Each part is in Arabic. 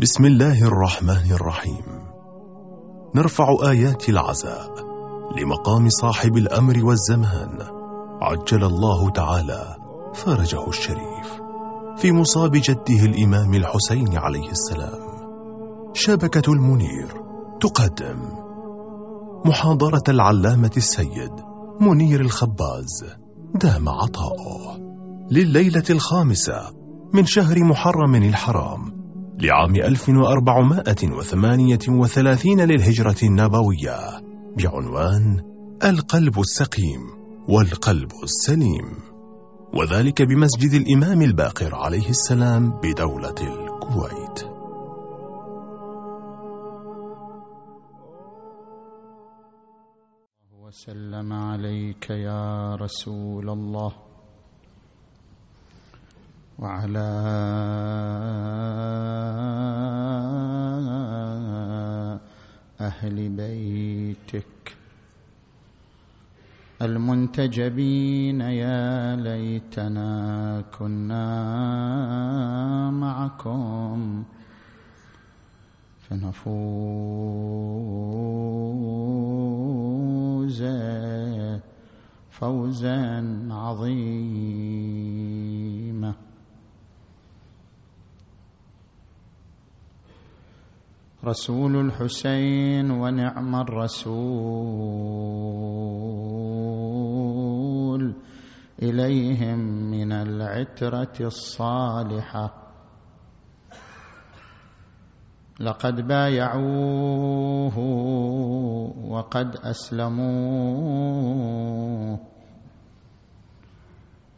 بسم الله الرحمن الرحيم. نرفع آيات العزاء لمقام صاحب الأمر والزمان. عجل الله تعالى فرجه الشريف. في مصاب جده الإمام الحسين عليه السلام. شبكة المنير تقدم. محاضرة العلامة السيد منير الخباز. دام عطاؤه. لليلة الخامسة من شهر محرم الحرام لعام 1438 للهجرة النبوية بعنوان القلب السقيم والقلب السليم. وذلك بمسجد الإمام الباقر عليه السلام بدولة الكويت. وسلم عليك يا رسول الله. وعلى أهل بيتك المنتجبين يا ليتنا كنا معكم فنفوز فوزا عظيما. رسول الحسين ونعم الرسول إليهم من العترة الصالحة. لقد بايعوه وقد أسلموه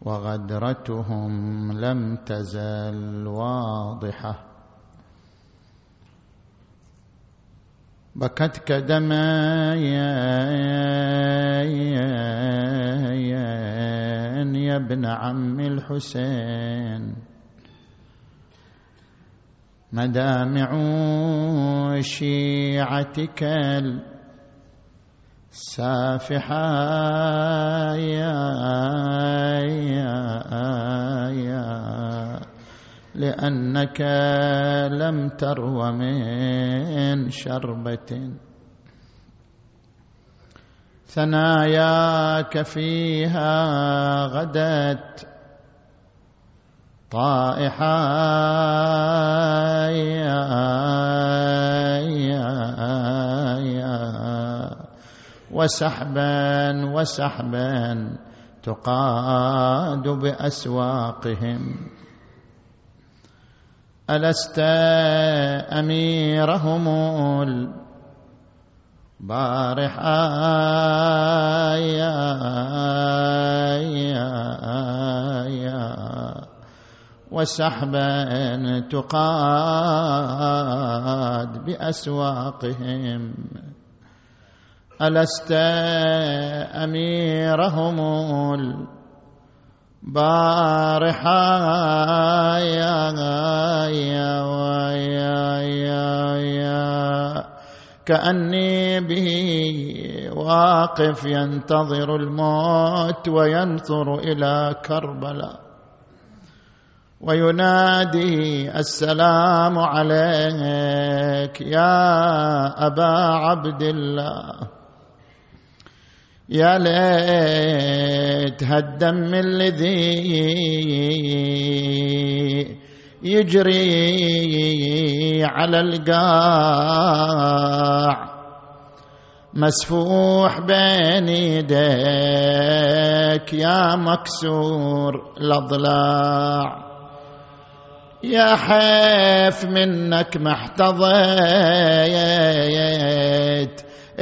وغدرتهم لم تزل واضحة. بكتك دما يا ابن عم الحسين. مدامع شيعتك السافحة يا يا يا لأنك لم ترو من شربة. ثناياك فيها غدت. يا وسحبا وسحبا تقاد بأسواقهم. ألست أميرهم البارحة وسحبا تقاد بأسواقهم. ألست أميرهم البارحة بارحة يا يا يا يا يا كأني به واقف ينتظر الموت وينظر إلى كربلاء. وينادي السلام عليك يا أبا عبد الله. يا ليت هالدم الذي يجري على القاع. مسفوح بين يديك يا مكسور الأضلاع. يا حيف منك محتضيت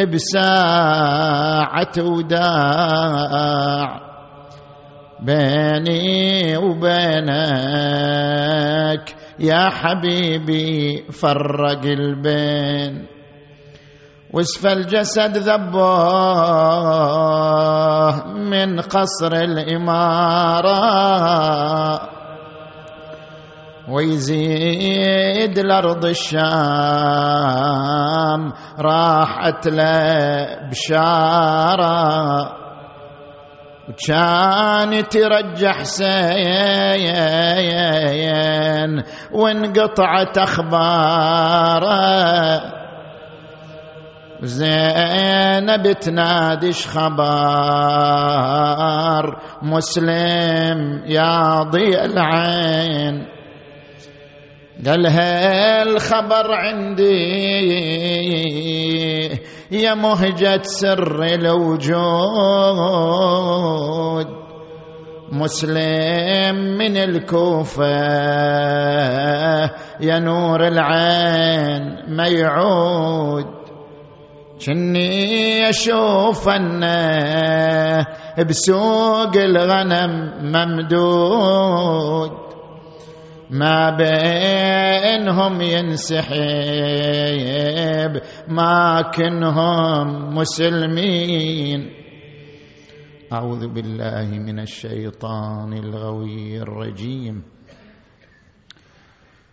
بساعة وداع بيني وبينك يا حبيبي فرق البين وسف الجسد ذبوه من قصر الإمارة ويزيد الأرض الشام راحت له بشارة. وكان ترجع حسين وانقطعت أخباره. زينب تنادش خبر مسلم يا ضي العين. قال الخبر عندي. يا مهجة سر الوجود. مسلم من الكوفة. يا نور العين ما يعود كني أشوف انه بسوق الغنم ممدود. ما بينهم ينسحب ما كنهم مسلمين. أعوذ بالله من الشيطان الغوي الرجيم.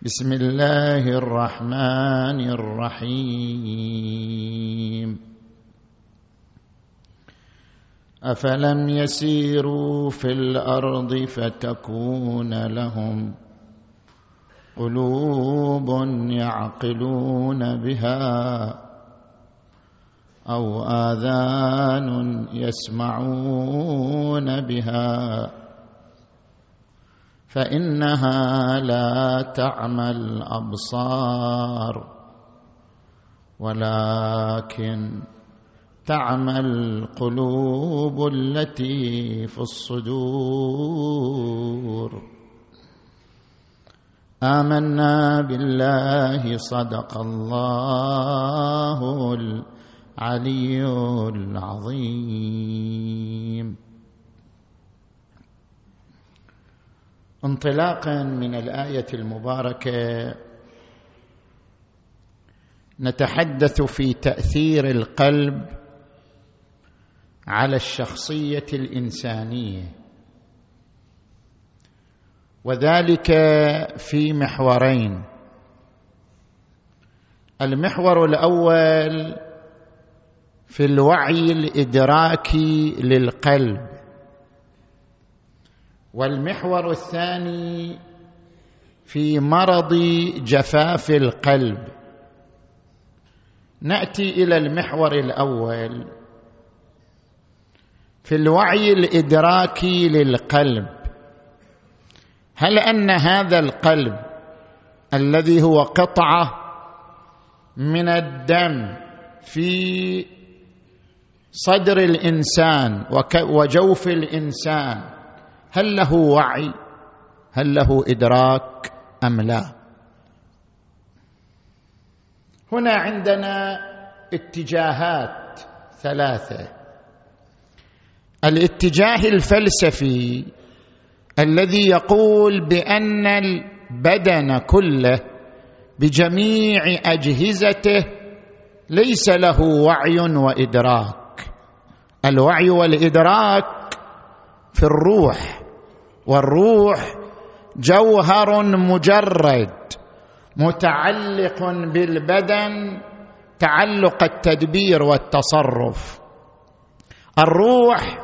بسم الله الرحمن الرحيم. أفلم يسيروا في الأرض فتكون لهم قلوب يعقلون بها أو آذان يسمعون بها فإنها لا تعمى الأبصار ولكن تعمى القلوب التي في الصدور آمنا بالله صدق الله العلي العظيم. انطلاقا من الآية المباركة نتحدث في تأثير القلب على الشخصية الإنسانية. وذلك في محورين. المحور الأول في الوعي الإدراكي للقلب. والمحور الثاني في مرض جفاف القلب. نأتي إلى المحور الأول في الوعي الإدراكي للقلب. هل أن هذا القلب الذي هو قطعة من الدم في صدر الإنسان وجوف الإنسان هل له وعي؟ هل له إدراك أم لا؟ هنا عندنا اتجاهات ثلاثة. الاتجاه الفلسفي الذي يقول بأن البدن كله بجميع أجهزته ليس له وعي وإدراك. الوعي والإدراك في الروح والروح جوهر مجرد متعلق بالبدن تعلق التدبير والتصرف. الروح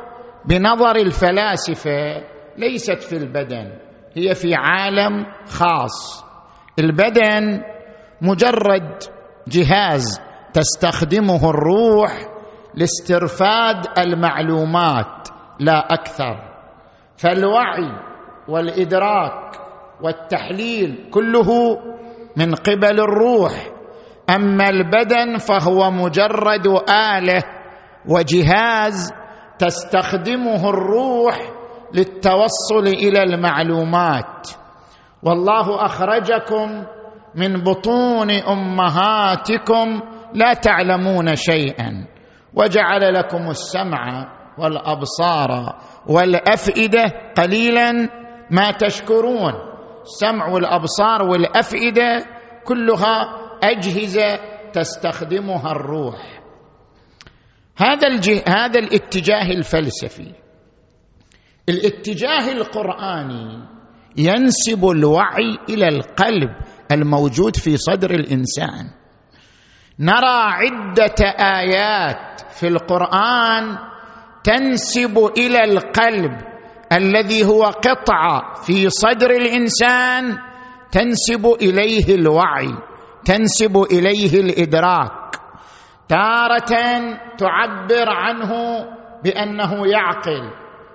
بنظر الفلاسفة ليست في البدن هي في عالم خاص. البدن مجرد جهاز تستخدمه الروح لاسترفاد المعلومات لا أكثر. فالوعي والإدراك والتحليل كله من قبل الروح. أما البدن فهو مجرد آلة وجهاز تستخدمه الروح للتوصل إلى المعلومات. والله أخرجكم من بطون أمهاتكم لا تعلمون شيئا. وجعل لكم السمع والأبصار والأفئدة قليلا ما تشكرون. السمع والابصار والأفئدة كلها أجهزة تستخدمها الروح. هذا الجه... هذا الاتجاه الفلسفي. الاتجاه القرآني ينسب الوعي إلى القلب الموجود في صدر الإنسان. نرى عدة آيات في القرآن تنسب إلى القلب الذي هو قطعه في صدر الإنسان تنسب إليه الوعي تنسب إليه الإدراك. تارة تعبر عنه بأنه يعقل.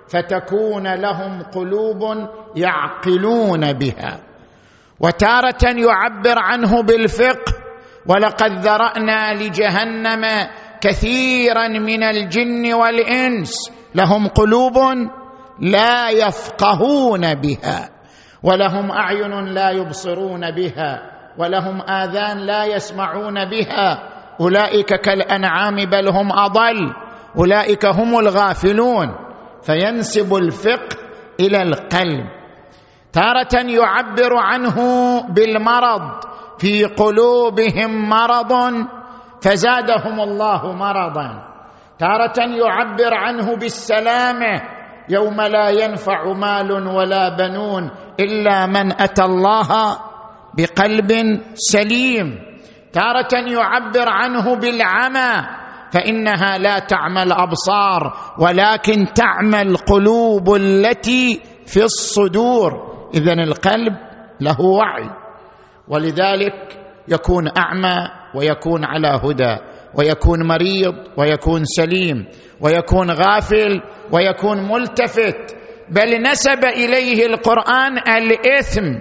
فتكون لهم قلوب يعقلون بها. وتارة يعبر عنه بالفقه ولقد ذرأنا لجهنم كثيرا من الجن والإنس لهم قلوب لا يفقهون بها ولهم أعين لا يبصرون بها ولهم آذان لا يسمعون بها. أولئك كالأنعام بل هم أضل أولئك هم الغافلون. فينسب الفقه إلى القلب. تارة يعبر عنه بالمرض في قلوبهم مرض فزادهم الله مرضا. تارة يعبر عنه بالسلامه يوم لا ينفع مال ولا بنون إلا من أتى الله بقلب سليم. تارة يعبر عنه بالعمى فإنها لا تعمى الابصار ولكن تعمى القلوب التي في الصدور. اذا القلب له وعي ولذلك يكون أعمى ويكون على هدى ويكون مريض ويكون سليم ويكون غافل ويكون ملتفت. بل نسب إليه القرآن الإثم.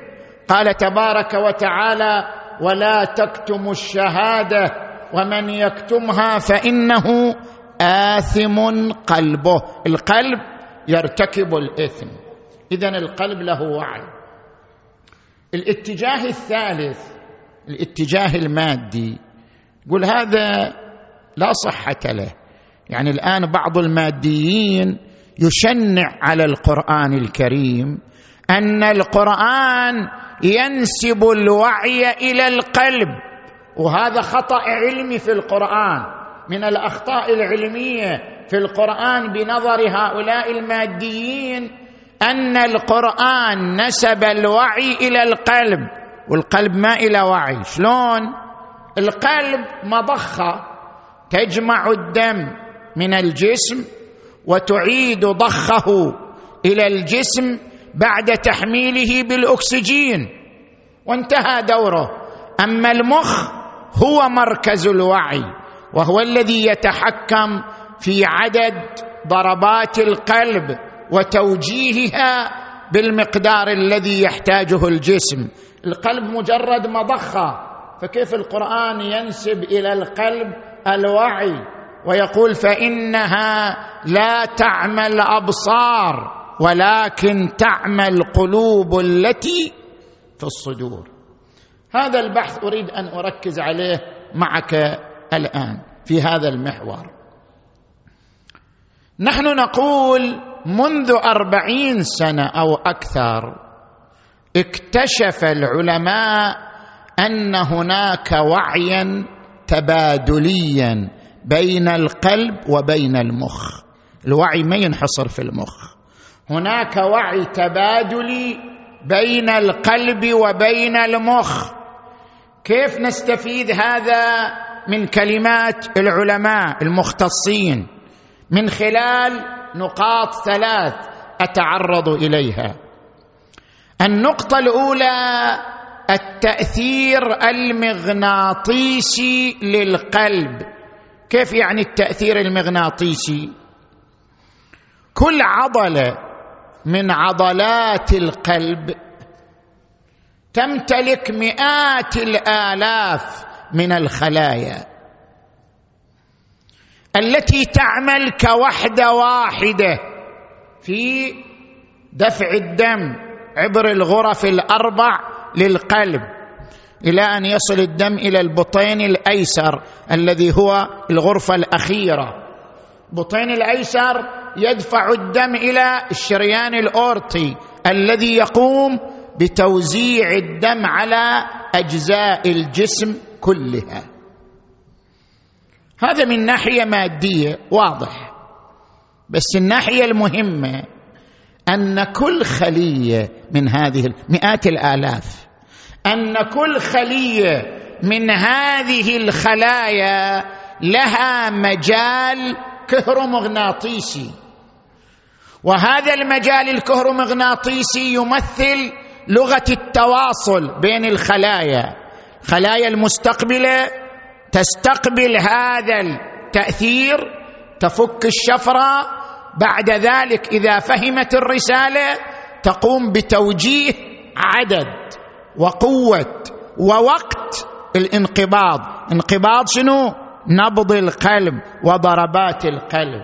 قال تبارك وتعالى ولا تكتموا الشهادة ومن يكتمها فإنه آثم قلبه. القلب يرتكب الإثم. اذا القلب له وعي. الاتجاه الثالث الاتجاه المادي. يقول هذا لا صحة له. يعني الآن بعض الماديين يشنع على القرآن الكريم أن القرآن ينسب الوعي إلى القلب. وهذا خطأ علمي في القرآن من الأخطاء العلمية في القرآن بنظر هؤلاء الماديين أن القرآن نسب الوعي إلى القلب والقلب ما إلى وعي. شلون؟ القلب مضخة تجمع الدم من الجسم وتعيد ضخه إلى الجسم بعد تحميله بالأكسجين. وانتهى دوره. أما المخ هو مركز الوعي وهو الذي يتحكم في عدد ضربات القلب وتوجيهها بالمقدار الذي يحتاجه الجسم. القلب مجرد مضخة فكيف القرآن ينسب إلى القلب الوعي ويقول فإنها لا تعمى الابصار ولكن تعمى القلوب التي في الصدور؟ هذا البحث أريد أن أركز عليه معك الآن في هذا المحور. نحن نقول منذ أربعين سنة أو أكثر اكتشف العلماء أن هناك وعيا تبادليا بين القلب وبين المخ. الوعي ما ينحصر في المخ. هناك وعي تبادلي بين القلب وبين المخ. كيف نستفيد هذا من كلمات العلماء المختصين من خلال نقاط ثلاث أتعرض إليها؟ النقطة الأولى التأثير المغناطيسي للقلب. كيف يعني التأثير المغناطيسي؟ كل عضلة من عضلات القلب تمتلك مئات الآلاف من الخلايا. التي تعمل كوحده واحدة في دفع الدم عبر الغرف الأربع للقلب إلى أن يصل الدم إلى البطين الأيسر الذي هو الغرفة الأخيرة. بطين الأيسر يدفع الدم إلى الشريان الأورطي الذي يقوم بتوزيع الدم على أجزاء الجسم كلها. هذا من ناحية مادية واضح. بس الناحية المهمة أن كل خلية من هذه مئات الآلاف أن كل خلية من هذه الخلايا لها مجال كهرومغناطيسي. وهذا المجال الكهرومغناطيسي يمثل لغة التواصل بين الخلايا. خلايا المستقبلة تستقبل هذا التأثير تفك الشفرة. بعد ذلك إذا فهمت الرسالة تقوم بتوجيه عدد وقوة ووقت الانقباض. انقباض شنو؟ نبض القلب وضربات القلب.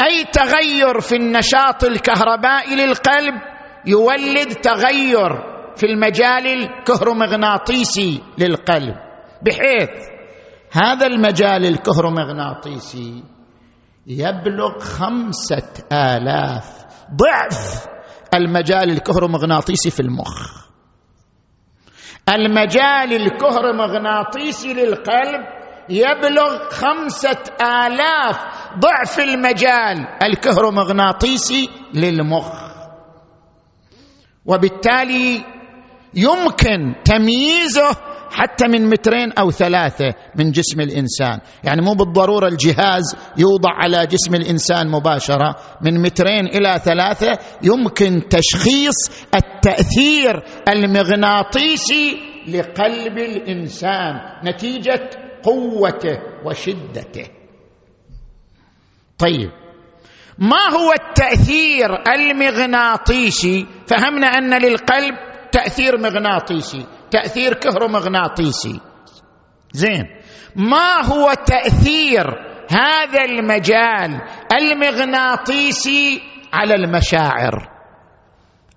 أي تغير في النشاط الكهربائي للقلب؟ يولد تغير في المجال الكهرومغناطيسي للقلب. بحيث هذا المجال الكهرومغناطيسي يبلغ خمسة آلاف ضعف المجال الكهرومغناطيسي في المخ. المجال الكهرومغناطيسي للقلب يبلغ خمسة آلاف ضعف المجال الكهرومغناطيسي للمخ. وبالتالي يمكن تمييزه حتى من مترين أو ثلاثة من جسم الإنسان، يعني مو بالضرورة الجهاز يوضع على جسم الإنسان مباشرة، من مترين إلى ثلاثة يمكن تشخيص التأثير المغناطيسي لقلب الإنسان نتيجة قوته وشدته. طيب ما هو التأثير المغناطيسي؟ فهمنا أن للقلب تأثير مغناطيسي تأثير كهرومغناطيسي زين. ما هو تأثير هذا المجال المغناطيسي على المشاعر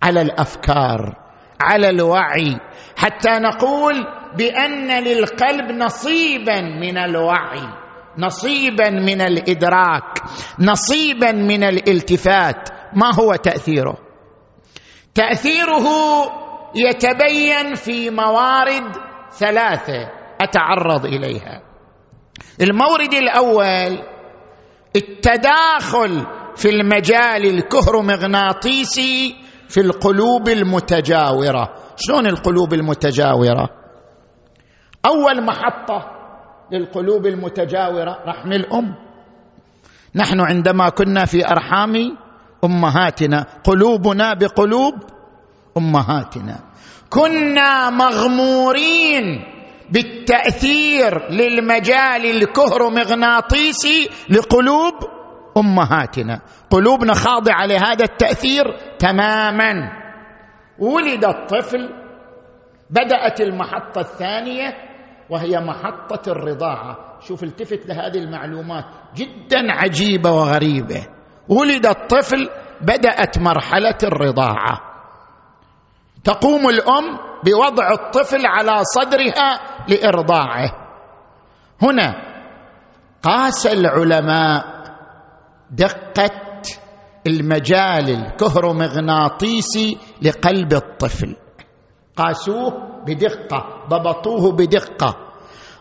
على الأفكار على الوعي؟ حتى نقول بأن للقلب نصيبا من الوعي. نصيبا من الإدراك نصيبا من الالتفات. ما هو تأثيره؟ تأثيره يتبين في موارد ثلاثة أتعرض إليها. المورد الأول التداخل في المجال الكهرومغناطيسي في القلوب المتجاورة. شلون القلوب المتجاورة؟ أول محطة للقلوب المتجاورة رحم الأم. نحن عندما كنا في أرحام أمهاتنا قلوبنا بقلوب أمهاتنا. كنا مغمورين بالتأثير للمجال الكهرومغناطيسي لقلوب أمهاتنا. قلوبنا خاضعة لهذا التأثير تماما. ولد الطفل بدأت المحطة الثانية وهي محطة الرضاعة. شوف التفت لهذه المعلومات. جدا عجيبة وغريبة. ولد الطفل بدأت مرحلة الرضاعة. تقوم الأم بوضع الطفل على صدرها لإرضاعه. هنا قاس العلماء دقة المجال الكهرومغناطيسي لقلب الطفل. قاسوه بدقة ضبطوه بدقة.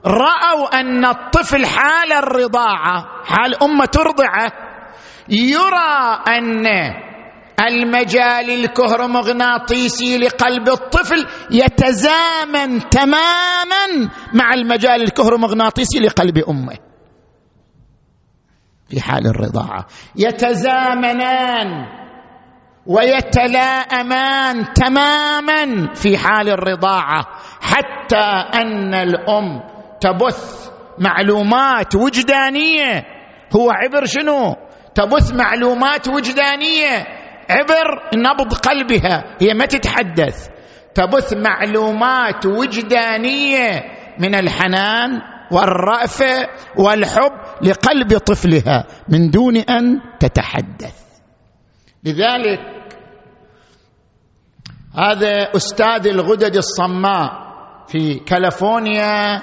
رأوا أن الطفل حال الرضاعة حال امه ترضعه. يرى أن المجال الكهرومغناطيسي لقلب الطفل يتزامن تماما مع المجال الكهرومغناطيسي لقلب أمه. في حال الرضاعة. يتزامنان. ويتلاءمان تماما في حال الرضاعة حتى أن الأم تبث معلومات وجدانية. هو عبر شنو؟ تبث معلومات وجدانية عبر نبض قلبها هي ما تتحدث. تبث معلومات وجدانية من الحنان والرأفة والحب لقلب طفلها من دون أن تتحدث. لذلك هذا أستاذ الغدد الصماء في كاليفورنيا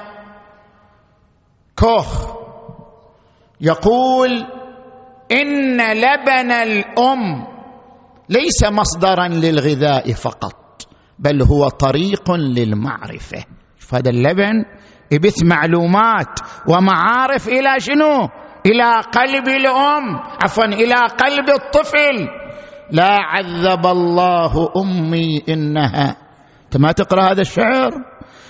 كوخ يقول إن لبن الأم ليس مصدرا للغذاء فقط بل هو طريق للمعرفة. فهذا اللبن يبث معلومات ومعارف إلى شنو؟ إلى قلب الأم عفوا إلى قلب الطفل. لا عذب الله أمي إنها. أنت ما تقرأ هذا الشعر؟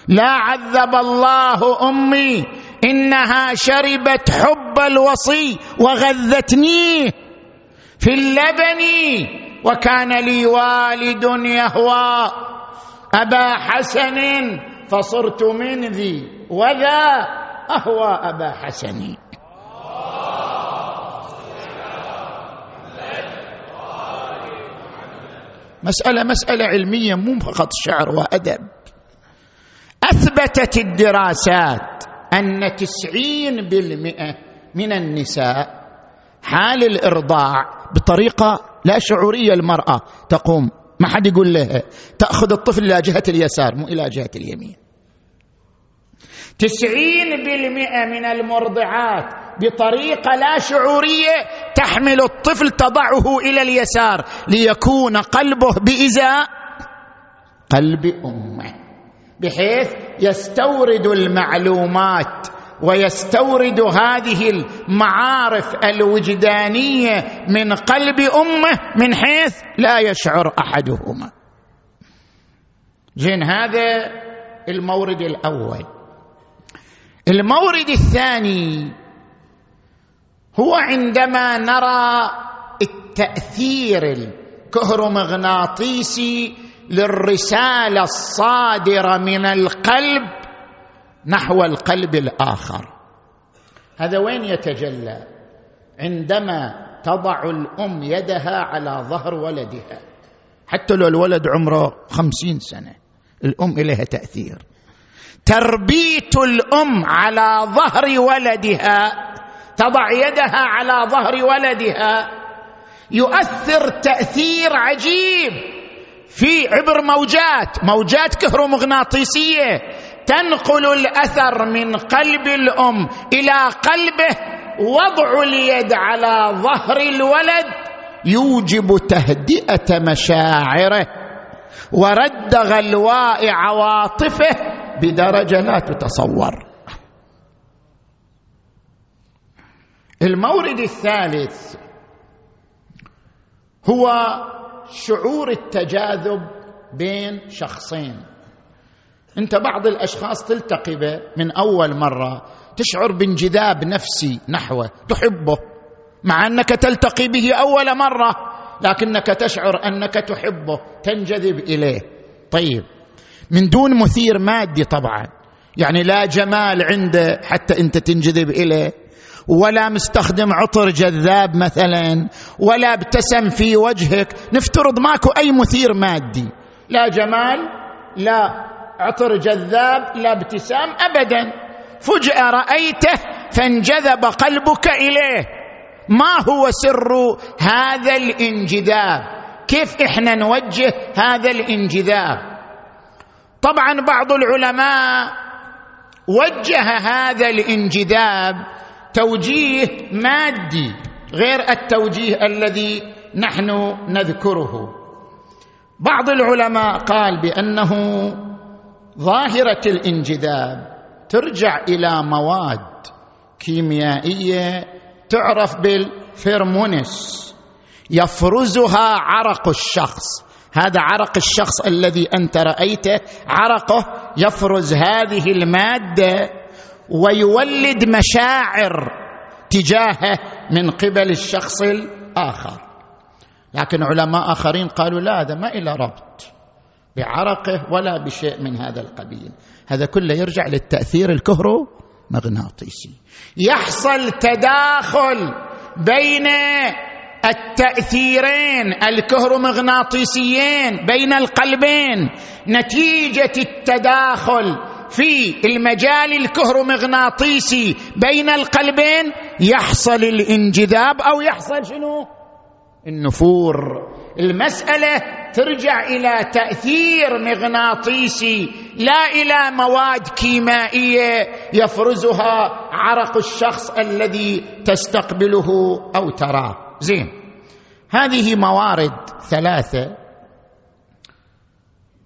لا عذب الله أمي إنها شربت حب الوصي وغذتنيه في اللبن وكان لي والد يهوى. أبا حسن فصرت من ذي وذا أهوى أبا حسن. مسألة مسألة علمية مو فقط شعر وأدب. أثبتت الدراسات أن تسعين بالمئة من النساء حال الإرضاع بطريقة لا شعورية المراه تقوم. ما حد يقول لها تأخذ الطفل إلى جهة اليسار مو إلى جهة اليمين. تسعين بالمئة من المرضعات بطريقة لا شعورية تحمل الطفل تضعه إلى اليسار ليكون قلبه بإزاء قلب أمه بحيث يستورد المعلومات ويستورد هذه المعارف الوجدانية من قلب أمه من حيث لا يشعر أحدهما. زين هذا المورد الأول. المورد الثاني هو عندما نرى التأثير الكهرومغناطيسي للرسالة الصادرة من القلب نحو القلب الآخر. هذا وين يتجلى؟ عندما تضع الأم يدها على ظهر ولدها. حتى لو الولد عمره خمسين سنة الأم إليها تأثير. تربيت الأم على ظهر ولدها تضع يدها على ظهر ولدها يؤثر تأثير عجيب في عبر موجات موجات كهرومغناطيسية تنقل الأثر من قلب الأم إلى قلبه وضع اليد على ظهر الولد يوجب تهدئة مشاعره ورد غلواء عواطفه بدرجه لا تتصور. المورد الثالث هو شعور التجاذب بين شخصين. انت بعض الأشخاص تلتقي به من أول مرة تشعر بانجذاب نفسي نحوه تحبه مع أنك تلتقي به أول مرة لكنك تشعر أنك تحبه تنجذب إليه. طيب من دون مثير مادي طبعا. يعني لا جمال عنده حتى أنت تنجذب إليه ولا مستخدم عطر جذاب مثلا ولا ابتسم في وجهك. نفترض ماكو أي مثير مادي. لا جمال لا عطر جذاب لا ابتسام ابدا. فجأة رأيته فانجذب قلبك إليه. ما هو سر هذا الانجذاب؟ كيف إحنا نوجه هذا الانجذاب؟ طبعا بعض العلماء وجه هذا الانجذاب توجيه مادي غير التوجيه الذي نحن نذكره. بعض العلماء قال بأنه ظاهرة الانجذاب ترجع إلى مواد كيميائية تعرف بالفيرمونس يفرزها عرق الشخص. هذا عرق الشخص الذي أنت رأيته. عرقه يفرز هذه المادة ويولد مشاعر تجاهه من قبل الشخص الآخر. لكن علماء آخرين قالوا لا هذا ما إلى ربط بعرقه ولا بشيء من هذا القبيل. هذا كله يرجع للتأثير الكهرومغناطيسي. يحصل تداخل بين التأثيرين الكهرومغناطيسيين بين القلبين نتيجة التداخل في المجال الكهرومغناطيسي بين القلبين يحصل الانجذاب أو يحصل شنو؟ النفور. المسألة ترجع إلى تأثير مغناطيسي لا إلى مواد كيميائيه يفرزها عرق الشخص الذي تستقبله أو تراه. زين. هذه موارد ثلاثة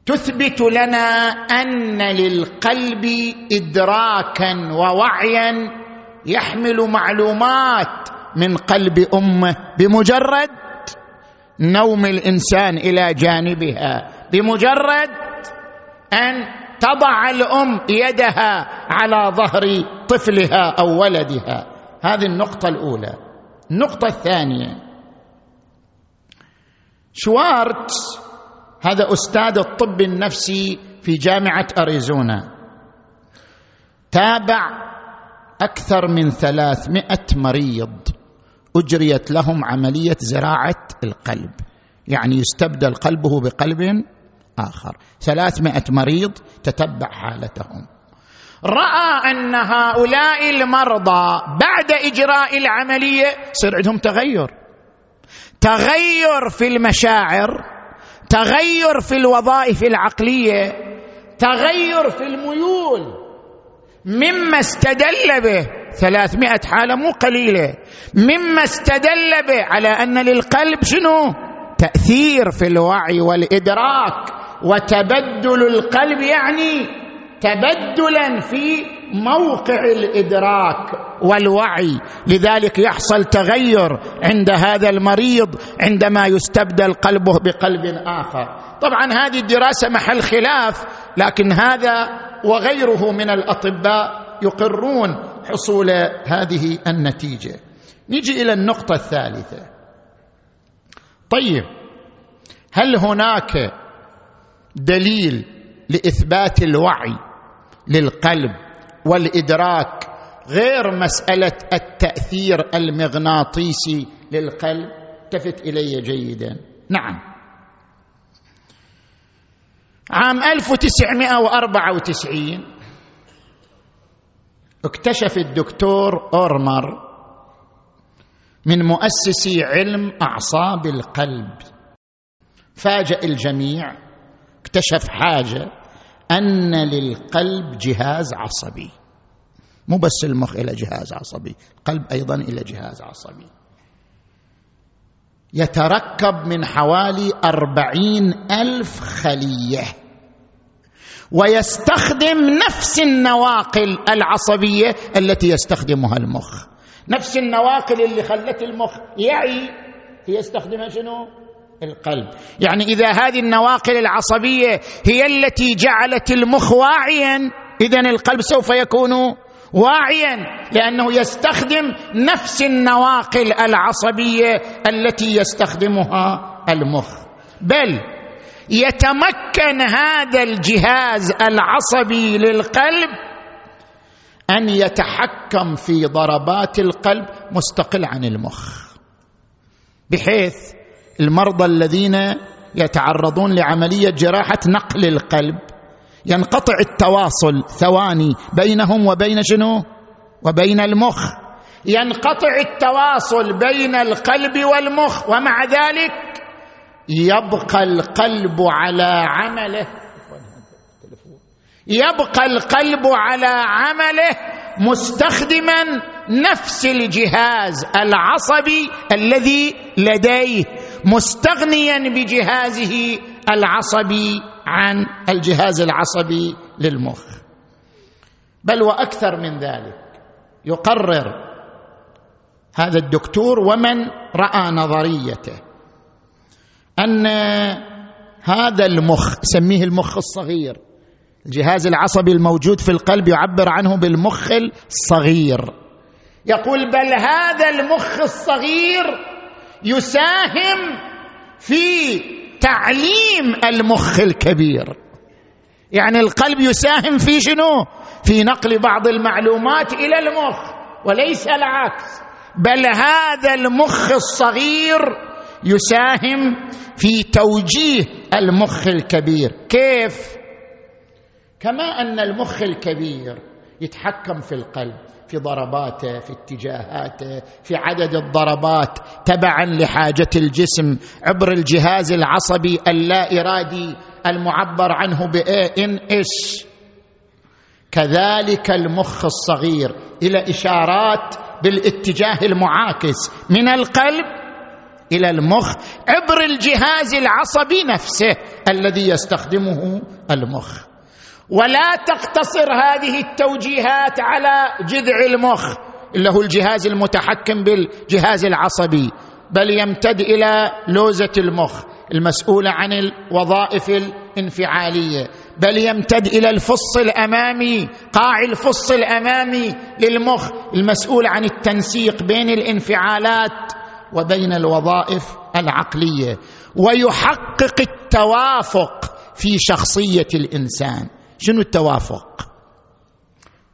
تثبت لنا أن للقلب ادراكا ووعيا يحمل معلومات من قلب أمه بمجرد نوم الإنسان إلى جانبها بمجرد أن تضع الأم يدها على ظهر طفلها أو ولدها. هذه النقطة الأولى. النقطة الثانية. شوارتز هذا أستاذ الطب النفسي في جامعة أريزونا تابع أكثر من ثلاثمائة مريض أجريت لهم عملية زراعة القلب. يعني يستبدل قلبه بقلب آخر. ثلاثمائة مريض تتبع حالتهم. رأى أن هؤلاء المرضى بعد إجراء العملية يصير عندهم تغير. تغير في المشاعر تغير في الوظائف العقلية تغير في الميول. مما استدل به ثلاثمائة حالة مو قليلة. مما استدل به على أن للقلب شنو؟ تأثير في الوعي والإدراك وتبدل القلب يعني تبدلا في موقع الإدراك والوعي. لذلك يحصل تغير عند هذا المريض عندما يستبدل قلبه بقلب آخر. طبعا هذه الدراسة محل خلاف لكن هذا وغيره من الأطباء يقرون حصول هذه النتيجة. نيجي إلى النقطة الثالثة. طيب هل هناك دليل لإثبات الوعي؟ للقلب والإدراك غير مسألة التأثير المغناطيسي للقلب. التفت إلي جيدا. نعم. عام 1994 اكتشف الدكتور أورمر من مؤسسي علم أعصاب القلب. فاجأ الجميع اكتشف حاجة. أن للقلب جهاز عصبي. مو بس المخ إلى جهاز عصبي القلب أيضا إلى جهاز عصبي. يتركب من حوالي أربعين ألف خلية. ويستخدم نفس النواقل العصبية التي يستخدمها المخ. نفس النواقل اللي خلت المخ يعي هي يستخدمها شنو؟ القلب. يعني إذا هذه النواقل العصبية هي التي جعلت المخ واعيا اذا القلب سوف يكون واعيا لأنه يستخدم نفس النواقل العصبية التي يستخدمها المخ. بل يتمكن هذا الجهاز العصبي للقلب أن يتحكم في ضربات القلب مستقل عن المخ. بحيث المرضى الذين يتعرضون لعملية جراحة نقل القلب. ينقطع التواصل ثواني بينهم وبين شنو؟ وبين المخ. ينقطع التواصل بين القلب والمخ ومع ذلك يبقى القلب على عمله. يبقى القلب على عمله مستخدما نفس الجهاز العصبي الذي لديه. مستغنيا بجهازه العصبي عن الجهاز العصبي للمخ. بل وأكثر من ذلك يقرر هذا الدكتور ومن رأى نظريته أن هذا المخ سميه المخ الصغير الجهاز العصبي الموجود في القلب يعبر عنه بالمخ الصغير. يقول بل هذا المخ الصغير يساهم في تعليم المخ الكبير. يعني القلب يساهم في شنو؟ في نقل بعض المعلومات إلى المخ وليس العكس. بل هذا المخ الصغير يساهم في توجيه المخ الكبير. كيف؟ كما أن المخ الكبير يتحكم في القلب. في ضرباته في اتجاهاته في عدد الضربات تبعا لحاجة الجسم عبر الجهاز العصبي اللا إرادي المعبر عنه ان اس كذلك المخ الصغير إلى إشارات بالاتجاه المعاكس من القلب إلى المخ عبر الجهاز العصبي نفسه الذي يستخدمه المخ. ولا تقتصر هذه التوجيهات على جذع المخ اللي هو الجهاز المتحكم بالجهاز العصبي بل يمتد إلى لوزة المخ المسؤوله عن الوظائف الانفعالية بل يمتد إلى الفص الأمامي قاع الفص الأمامي للمخ المسؤول عن التنسيق بين الانفعالات وبين الوظائف العقلية ويحقق التوافق في شخصية الإنسان. شنو التوافق؟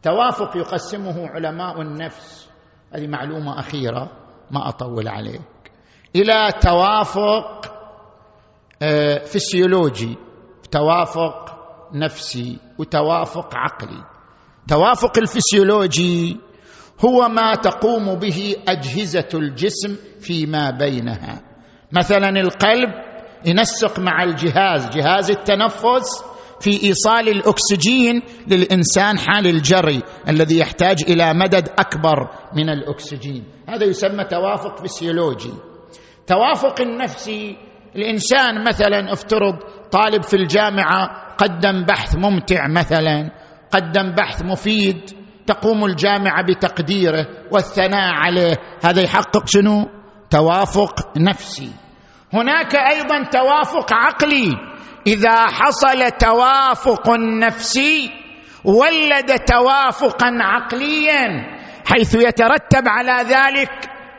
توافق يقسمه علماء النفس هذه معلومة أخيرة ما أطول عليك. إلى توافق آه، فسيولوجي توافق نفسي وتوافق عقلي. توافق الفسيولوجي هو ما تقوم به أجهزة الجسم فيما بينها. مثلا القلب ينسق مع الجهاز جهاز التنفس في إيصال الأكسجين للإنسان حال الجري الذي يحتاج إلى مدد أكبر من الأكسجين. هذا يسمى توافق فسيولوجي. توافق النفسي الإنسان مثلا افترض طالب في الجامعة قدم بحث ممتع مثلا قدم بحث مفيد تقوم الجامعة بتقديره والثناء عليه. هذا يحقق شنو؟ توافق نفسي. هناك أيضا توافق عقلي. إذا حصل توافق نفسي ولد توافقا عقليا حيث يترتب على ذلك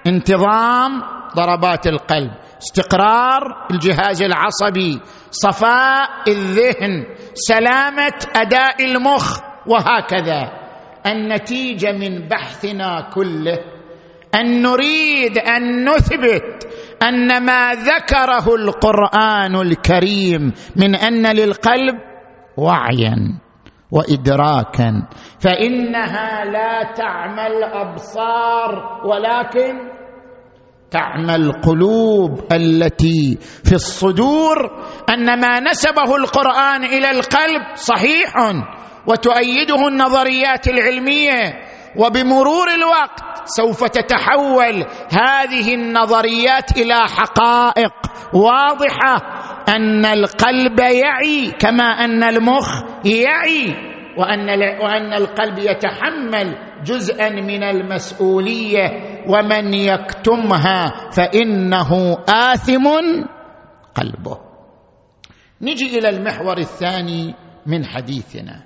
انتظام ضربات القلب استقرار الجهاز العصبي صفاء الذهن سلامة أداء المخ وهكذا. النتيجة من بحثنا كله أن نريد أن نثبت أن ما ذكره القرآن الكريم من أن للقلب وعيا وادراكا. فإنها لا تعمى الابصار ولكن تعمى القلوب التي في الصدور. أن ما نسبه القرآن إلى القلب صحيح وتؤيده النظريات العلمية. وبمرور الوقت سوف تتحول هذه النظريات إلى حقائق واضحة أن القلب يعي كما أن المخ يعي وأن وأن القلب يتحمل جزءا من المسؤولية ومن يكتمها فإنه آثم قلبه. نجي إلى المحور الثاني من حديثنا.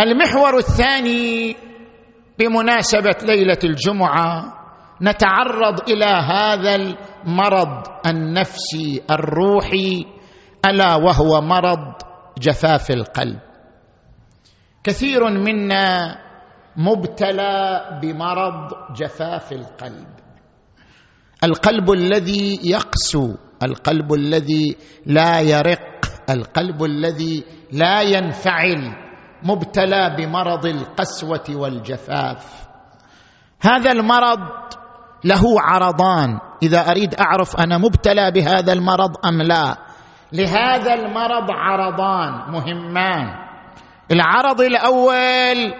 المحور الثاني بمناسبة ليلة الجمعة نتعرض إلى هذا المرض النفسي الروحي ألا وهو مرض جفاف القلب. كثير منا مبتلى بمرض جفاف القلب. القلب الذي يقسو القلب الذي لا يرق القلب الذي لا ينفعل. مبتلى بمرض القسوة والجفاف. هذا المرض له عرضان. إذا أريد أعرف أنا مبتلى بهذا المرض أم لا. لهذا المرض عرضان مهمان. العرض الأول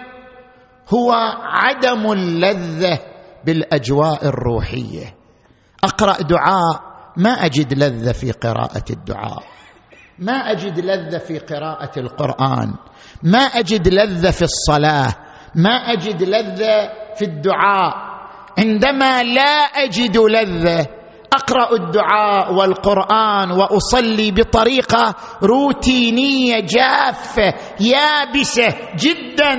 هو عدم اللذة بالأجواء الروحية. أقرأ دعاء. ما أجد لذة في قراءة الدعاء. ما أجد لذة في قراءة القرآن. ما أجد لذة في الصلاة ما أجد لذة في الدعاء. عندما لا أجد لذة أقرأ الدعاء والقرآن وأصلي بطريقة روتينية جافة يابسة جدا.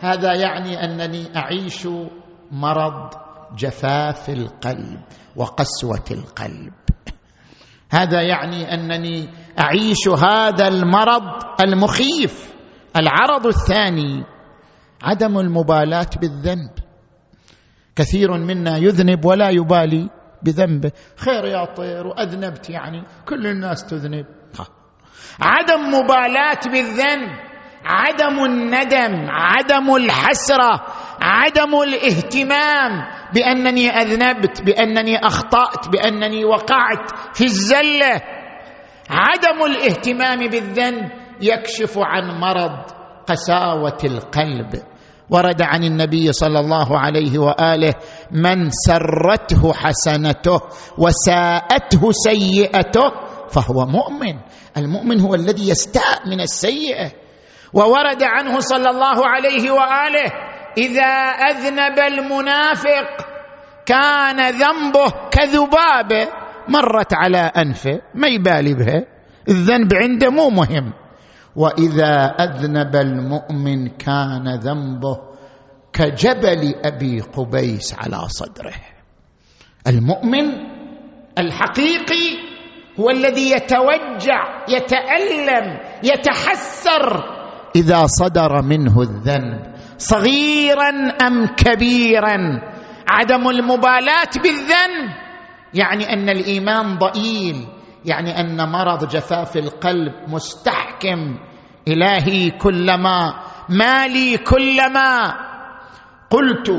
هذا يعني أنني أعيش مرض جفاف القلب وقسوة القلب. هذا يعني أنني أعيش هذا المرض المخيف. العرض الثاني عدم المبالاة بالذنب. كثير منا يذنب ولا يبالي بذنبه خير يا طير واذنبت يعني كل الناس تذنب. عدم مبالاة بالذنب عدم الندم عدم الحسرة عدم الاهتمام بأنني أذنبت بأنني أخطأت بأنني وقعت في الزلة. عدم الاهتمام بالذنب يكشف عن مرض قساوة القلب. ورد عن النبي صلى الله عليه وآله من سرته حسنته وساءته سيئته فهو مؤمن. المؤمن هو الذي يستاء من السيئة. وورد عنه صلى الله عليه وآله إذا أذنب المنافق كان ذنبه كذبابه مرت على أنفه ما يبالي بها الذنب عنده مو مهم. واذا اذنب المؤمن كان ذنبه كجبل ابي قبيس على صدره. المؤمن الحقيقي هو الذي يتوجع يتألم يتحسر إذا صدر منه الذنب صغيرا أم كبيرا. عدم المبالاة بالذنب يعني أن الإيمان ضئيل يعني أن مرض جفاف القلب مستحكم. إلهي كلما مالي كلما. قلت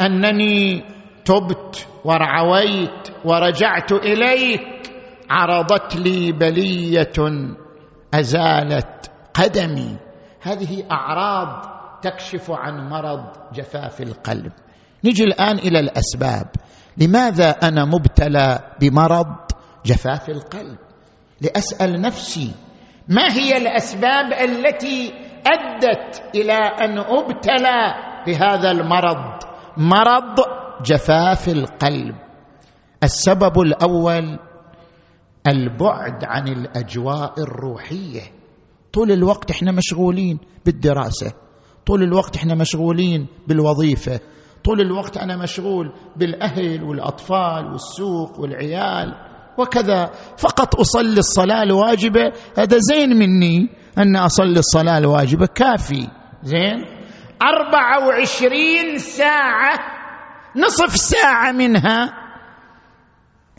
أنني تبت ورعويت ورجعت إليك. عرضت لي بلية أزالت قدمي. هذه أعراض تكشف عن مرض جفاف القلب. نجي الآن إلى الأسباب. لماذا أنا مبتلى بمرض جفاف القلب؟ لأسأل نفسي ما هي الأسباب التي أدت إلى أن أبتلى بهذا المرض؟ مرض جفاف القلب. السبب الأول البعد عن الأجواء الروحية. طول الوقت إحنا مشغولين بالدراسة طول الوقت إحنا مشغولين بالوظيفة طول الوقت أنا مشغول بالأهل والأطفال والسوق والعيال وكذا. فقط أصلي الصلاة الواجبة. هذا زين مني أن أصلي الصلاة الواجبة. كافي. زين. أربعة وعشرين ساعة. نصف ساعة منها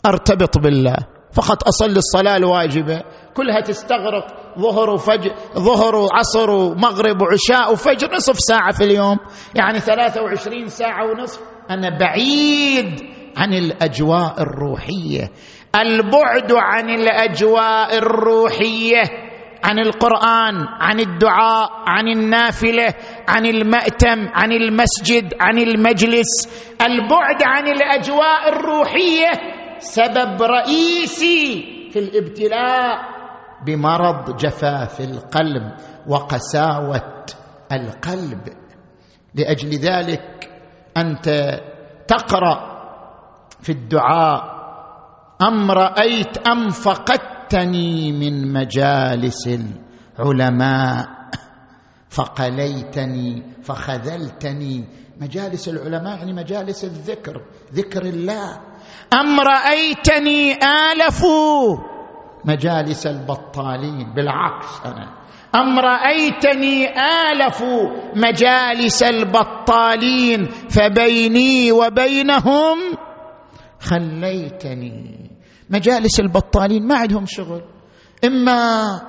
أرتبط بالله. فقط أصلي الصلاة الواجبة. كلها تستغرق. ظهر وفجر ظهر وعصر ومغرب وعشاء وفجر نصف ساعة في اليوم. يعني 23 ساعة ونصف. أنا بعيد عن الأجواء الروحية. البعد عن الأجواء الروحية. عن القرآن عن الدعاء عن النافلة عن المأتم عن المسجد عن المجلس. البعد عن الأجواء الروحية سبب رئيسي في الابتلاء. بمرض جفاف القلب وقساوة القلب. لأجل ذلك أنت تقرأ في الدعاء أم رأيت أم فقدتني من مجالس العلماء فقليتني فخذلتني. مجالس العلماء يعني مجالس الذكر ذكر الله. أم رأيتني آلف مجالس البطالين بالعكس أنا. أم رأيتني آلف مجالس البطالين فبيني وبينهم خليتني. مجالس البطالين ما عندهم شغل. إما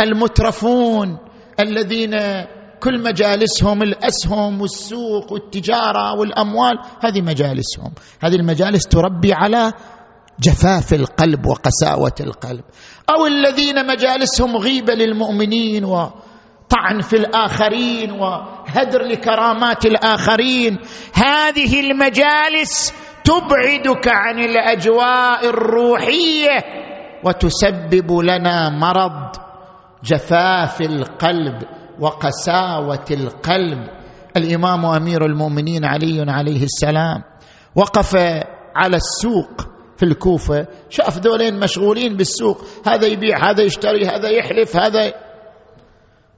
المترفون الذين كل مجالسهم الأسهم والسوق والتجارة والأموال هذه مجالسهم. هذه المجالس تربي على جفاف القلب وقساوة القلب. أو الذين مجالسهم غيبه للمؤمنين وطعن في الآخرين وهدر لكرامات الآخرين. هذه المجالس تبعدك عن الأجواء الروحية وتسبب لنا مرض جفاف القلب وقساوة القلب. الإمام أمير المؤمنين علي عليه السلام وقف على السوق في الكوفة شاف ذولين مشغولين بالسوق هذا يبيع هذا يشتري هذا يحلف هذا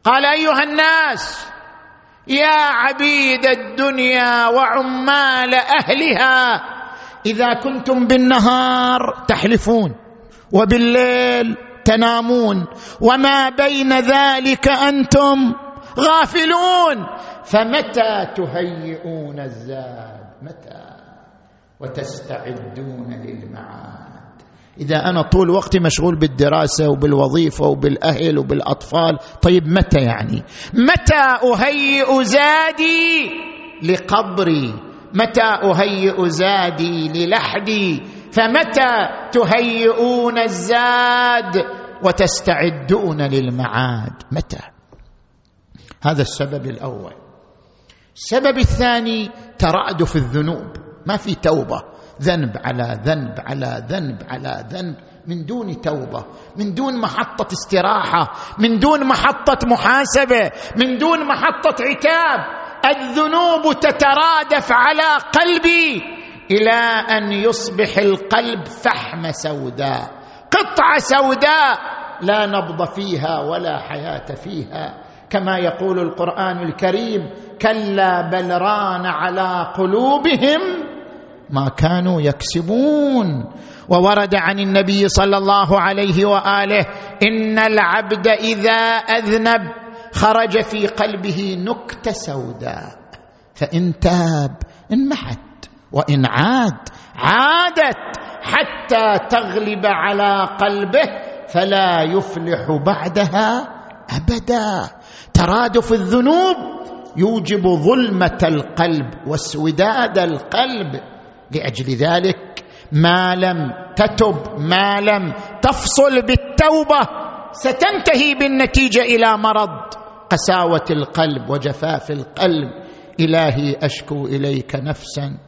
قال أيها الناس يا عبيد الدنيا وعمال أهلها إذا كنتم بالنهار تحلفون وبالليل تنامون وما بين ذلك أنتم غافلون فمتى تهيئون الزاد؟ متى؟ وتستعدون للمعاد. إذا أنا طول وقتي مشغول بالدراسة وبالوظيفة وبالأهل وبالأطفال طيب متى يعني؟ متى أهيئ زادي لقبري؟ متى أهيئ زادي للحدي؟ فمتى تهيئون الزاد وتستعدون للمعاد؟ متى؟ هذا السبب الأول. السبب الثاني ترأدف الذنوب. ما في توبة. ذنب على ذنب على ذنب على ذنب. من دون توبة. من دون محطة استراحة. من دون محطة محاسبة. من دون محطة عتاب. الذنوب تترادف على قلبي إلى أن يصبح القلب فحمه سوداء. قطعة سوداء لا نبض فيها ولا حياة فيها. كما يقول القرآن الكريم كلا بل ران على قلوبهم ما كانوا يكسبون. وورد عن النبي صلى الله عليه وآله إن العبد إذا أذنب خرج في قلبه نكتة سوداء فإن تاب انمحت وإن عاد عادت حتى تغلب على قلبه فلا يفلح بعدها أبدا. ترادف الذنوب يوجب ظلمة القلب واسوداد القلب. لأجل ذلك ما لم تتب ما لم تفصل بالتوبة ستنتهي بالنتيجة إلى مرض قساوة القلب وجفاف القلب. إلهي أشكو إليك نفسا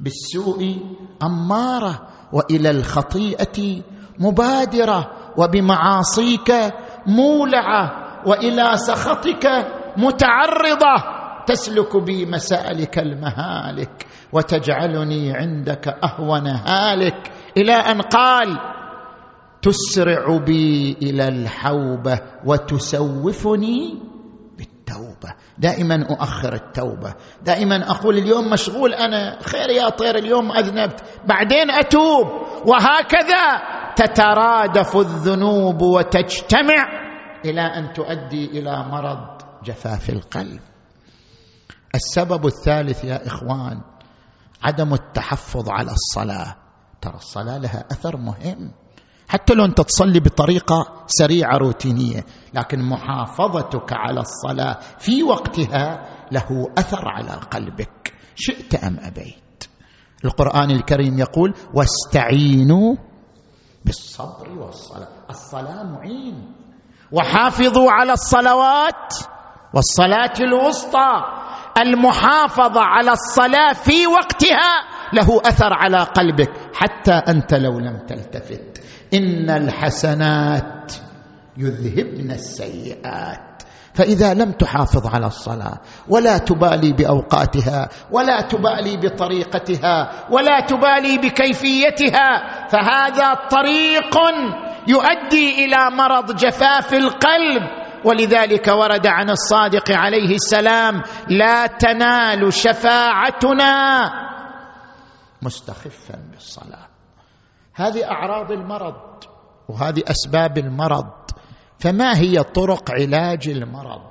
بالسوء أمارة وإلى الخطيئة مبادرة وبمعاصيك مولعة وإلى سخطك متعرضة. تسلك بي مسالك المهالك وتجعلني عندك اهون هالك إلى ان قال تسرع بي إلى الحوبة وتسوفني بالتوبة. دائما اؤخر التوبة. دائما أقول اليوم مشغول أنا خير يا طير اليوم اذنبت. بعدين اتوب. وهكذا تترادف الذنوب وتجتمع إلى ان تؤدي إلى مرض جفاف القلب. السبب الثالث يا إخوان عدم التحفظ على الصلاة. ترى الصلاة لها أثر مهم. حتى لو أنت تصلي بطريقة سريعة روتينية لكن محافظتك على الصلاة في وقتها له أثر على قلبك. شئت أم أبيت؟ القرآن الكريم يقول واستعينوا بالصبر والصلاة. الصلاة معين. وحافظوا على الصلوات والصلاة الوسطى. المحافظة على الصلاة في وقتها له أثر على قلبك حتى أنت لو لم تلتفت. إن الحسنات يذهبن السيئات. فإذا لم تحافظ على الصلاة ولا تبالي بأوقاتها ولا تبالي بطريقتها ولا تبالي بكيفيتها فهذا طريق يؤدي إلى مرض جفاف القلب. ولذلك ورد عن الصادق عليه السلام لا تنال شفاعتنا. مستخفا بالصلاة. هذه أعراض المرض وهذه أسباب المرض. فما هي طرق علاج المرض؟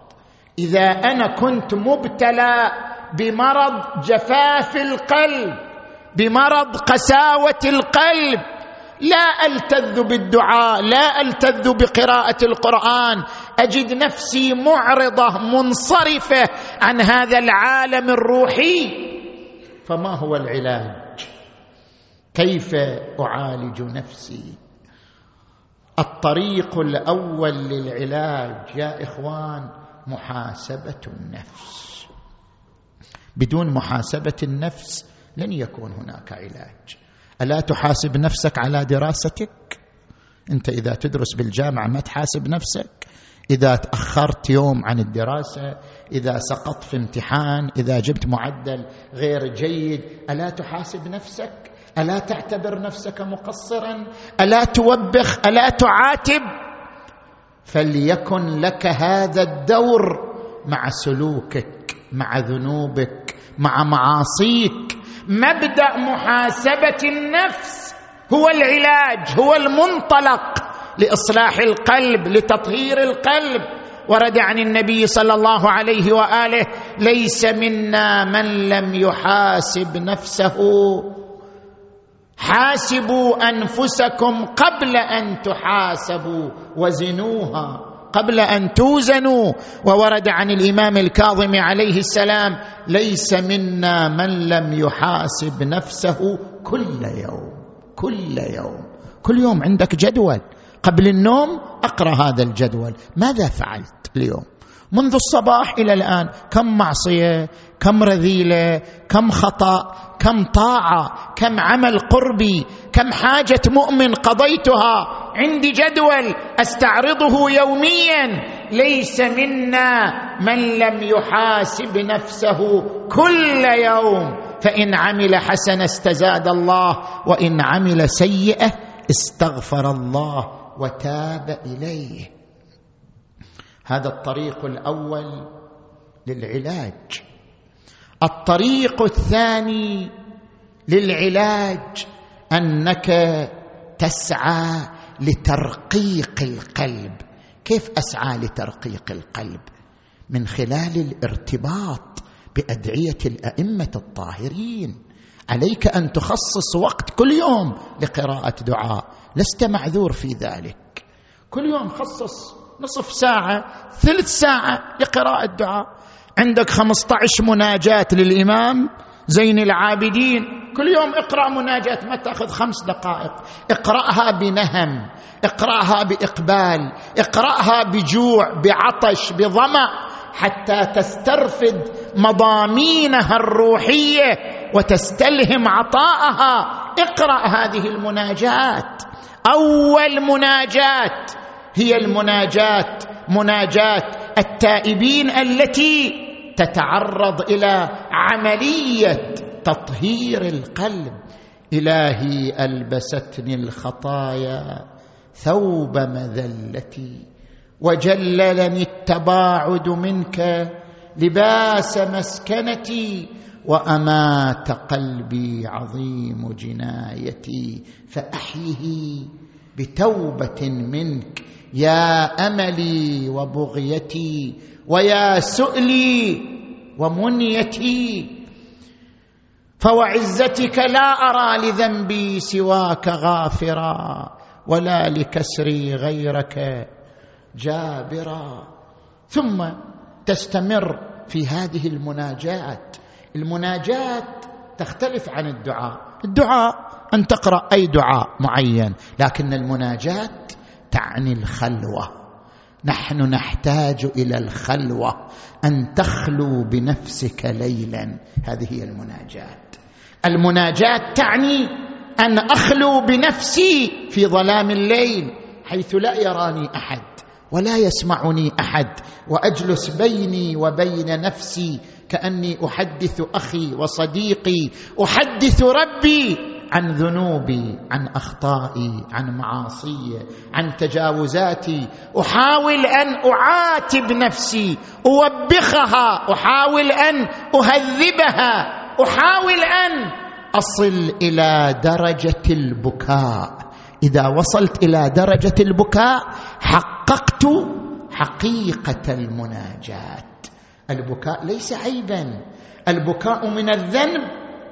إذا أنا كنت مبتلى بمرض جفاف القلب بمرض قساوة القلب لا ألتذ بالدعاء لا ألتذ بقراءة القرآن أجد نفسي معرضة منصرفة عن هذا العالم الروحي. فما هو العلاج؟ كيف أعالج نفسي؟ الطريق الأول للعلاج يا إخوان محاسبة النفس. بدون محاسبة النفس لن يكون هناك علاج. ألا تحاسب نفسك على دراستك؟ أنت إذا تدرس بالجامعة ما تحاسب نفسك؟ إذا تأخرت يوم عن الدراسة إذا سقطت في امتحان إذا جبت معدل غير جيد ألا تحاسب نفسك؟ ألا تعتبر نفسك مقصرا؟ ألا توبخ؟ ألا تعاتب؟ فليكن لك هذا الدور مع سلوكك مع ذنوبك مع معاصيك. مبدأ محاسبة النفس هو العلاج هو المنطلق. لإصلاح القلب لتطهير القلب. ورد عن النبي صلى الله عليه وآله ليس منا من لم يحاسب نفسه. حاسبوا أنفسكم قبل أن تحاسبوا وزنوها قبل أن توزنوا. وورد عن الإمام الكاظم عليه السلام ليس منا من لم يحاسب نفسه كل يوم كل يوم. كل يوم عندك جدول. قبل النوم أقرأ هذا الجدول. ماذا فعلت اليوم؟ منذ الصباح إلى الآن كم معصية كم رذيلة كم خطأ كم طاعة كم عمل قربي كم حاجة مؤمن قضيتها. عندي جدول أستعرضه يوميا. ليس منا من لم يحاسب نفسه كل يوم. فإن عمل حسنه استزاد الله وإن عمل سيئة استغفر الله. وتاب إليه. هذا الطريق الأول للعلاج. الطريق الثاني للعلاج أنك تسعى لترقيق القلب. كيف أسعى لترقيق القلب؟ من خلال الارتباط بأدعية الأئمة الطاهرين. عليك أن تخصص وقت كل يوم لقراءة دعاء. لست معذور في ذلك. كل يوم خصص نصف ساعة ثلث ساعة لقراءة دعاء عندك 15 مناجاة للإمام زين العابدين. كل يوم اقرأ مناجاة ما تأخذ خمس دقائق. اقرأها بنهم اقرأها بإقبال اقرأها بجوع بعطش بظمأ حتى تسترفد مضامينها الروحية. وتستلهم عطاءها. اقرأ هذه المناجات. أول مناجات هي المناجات مناجات التائبين التي تتعرض إلى عملية تطهير القلب. إلهي ألبستني الخطايا ثوب مذلتي وجللني التباعد منك لباس مسكنتي وأمات قلبي عظيم جنايتي فأحيه بتوبة منك. يا أملي وبغيتي ويا سؤلي ومنيتي فوعزتك لا أرى لذنبي سواك غافرا ولا لكسري غيرك جابرا. ثم تستمر في هذه المناجات المناجات تختلف عن الدعاء. الدعاء أن تقرأ أي دعاء معين. لكن المناجات تعني الخلوة. نحن نحتاج إلى الخلوة أن تخلو بنفسك ليلا. هذه هي المناجات المناجات تعني أن أخلو بنفسي في ظلام الليل حيث لا يراني أحد. ولا يسمعني أحد وأجلس بيني وبين نفسي كأني أحدث أخي وصديقي أحدث ربي عن ذنوبي عن أخطائي عن معاصي عن تجاوزاتي. أحاول أن أعاتب نفسي أوبخها أحاول أن أهذبها أحاول أن أصل إلى درجة البكاء. إذا وصلت إلى درجة البكاء حققت حقيقة المناجاة. البكاء ليس عيبا. البكاء من الذنب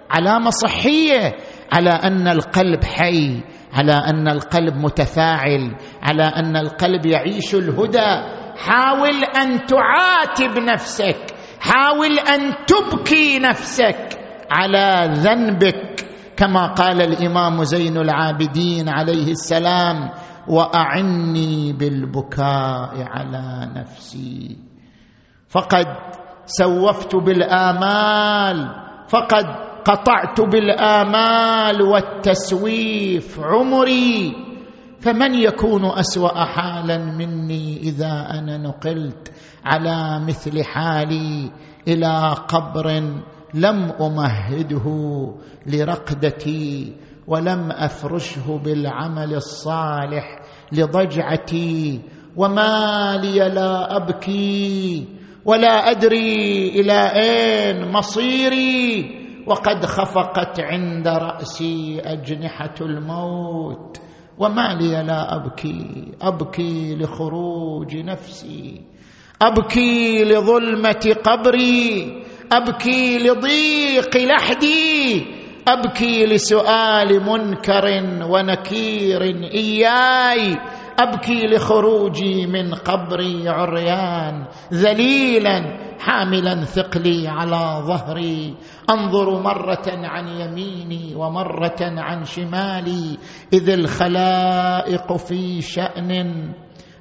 علامة صحية. على أن القلب حي على أن القلب متفاعل على أن القلب يعيش الهدى. حاول أن تعاتب نفسك. حاول أن تبكي نفسك على ذنبك. كما قال الإمام زين العابدين عليه السلام وأعني بالبكاء على نفسي. فقد سوفت بالآمال فقد قطعت بالآمال والتسويف عمري. فمن يكون أسوأ حالا مني إذا أنا نقلت على مثل حالي إلى قبر لم أمهده لرقدتي ولم أفرشه بالعمل الصالح لضجعتي وما لي لا أبكي ولا أدري إلى أين مصيري وقد خفقت عند رأسي أجنحة الموت وما لي لا أبكي أبكي لخروج نفسي أبكي لظلمة قبري أبكي لضيق لحدي أبكي لسؤال منكر ونكير إياي أبكي لخروجي من قبري عريان ذليلا حاملا ثقلي على ظهري. أنظر مرة عن يميني ومرة عن شمالي إذ الخلائق في شأن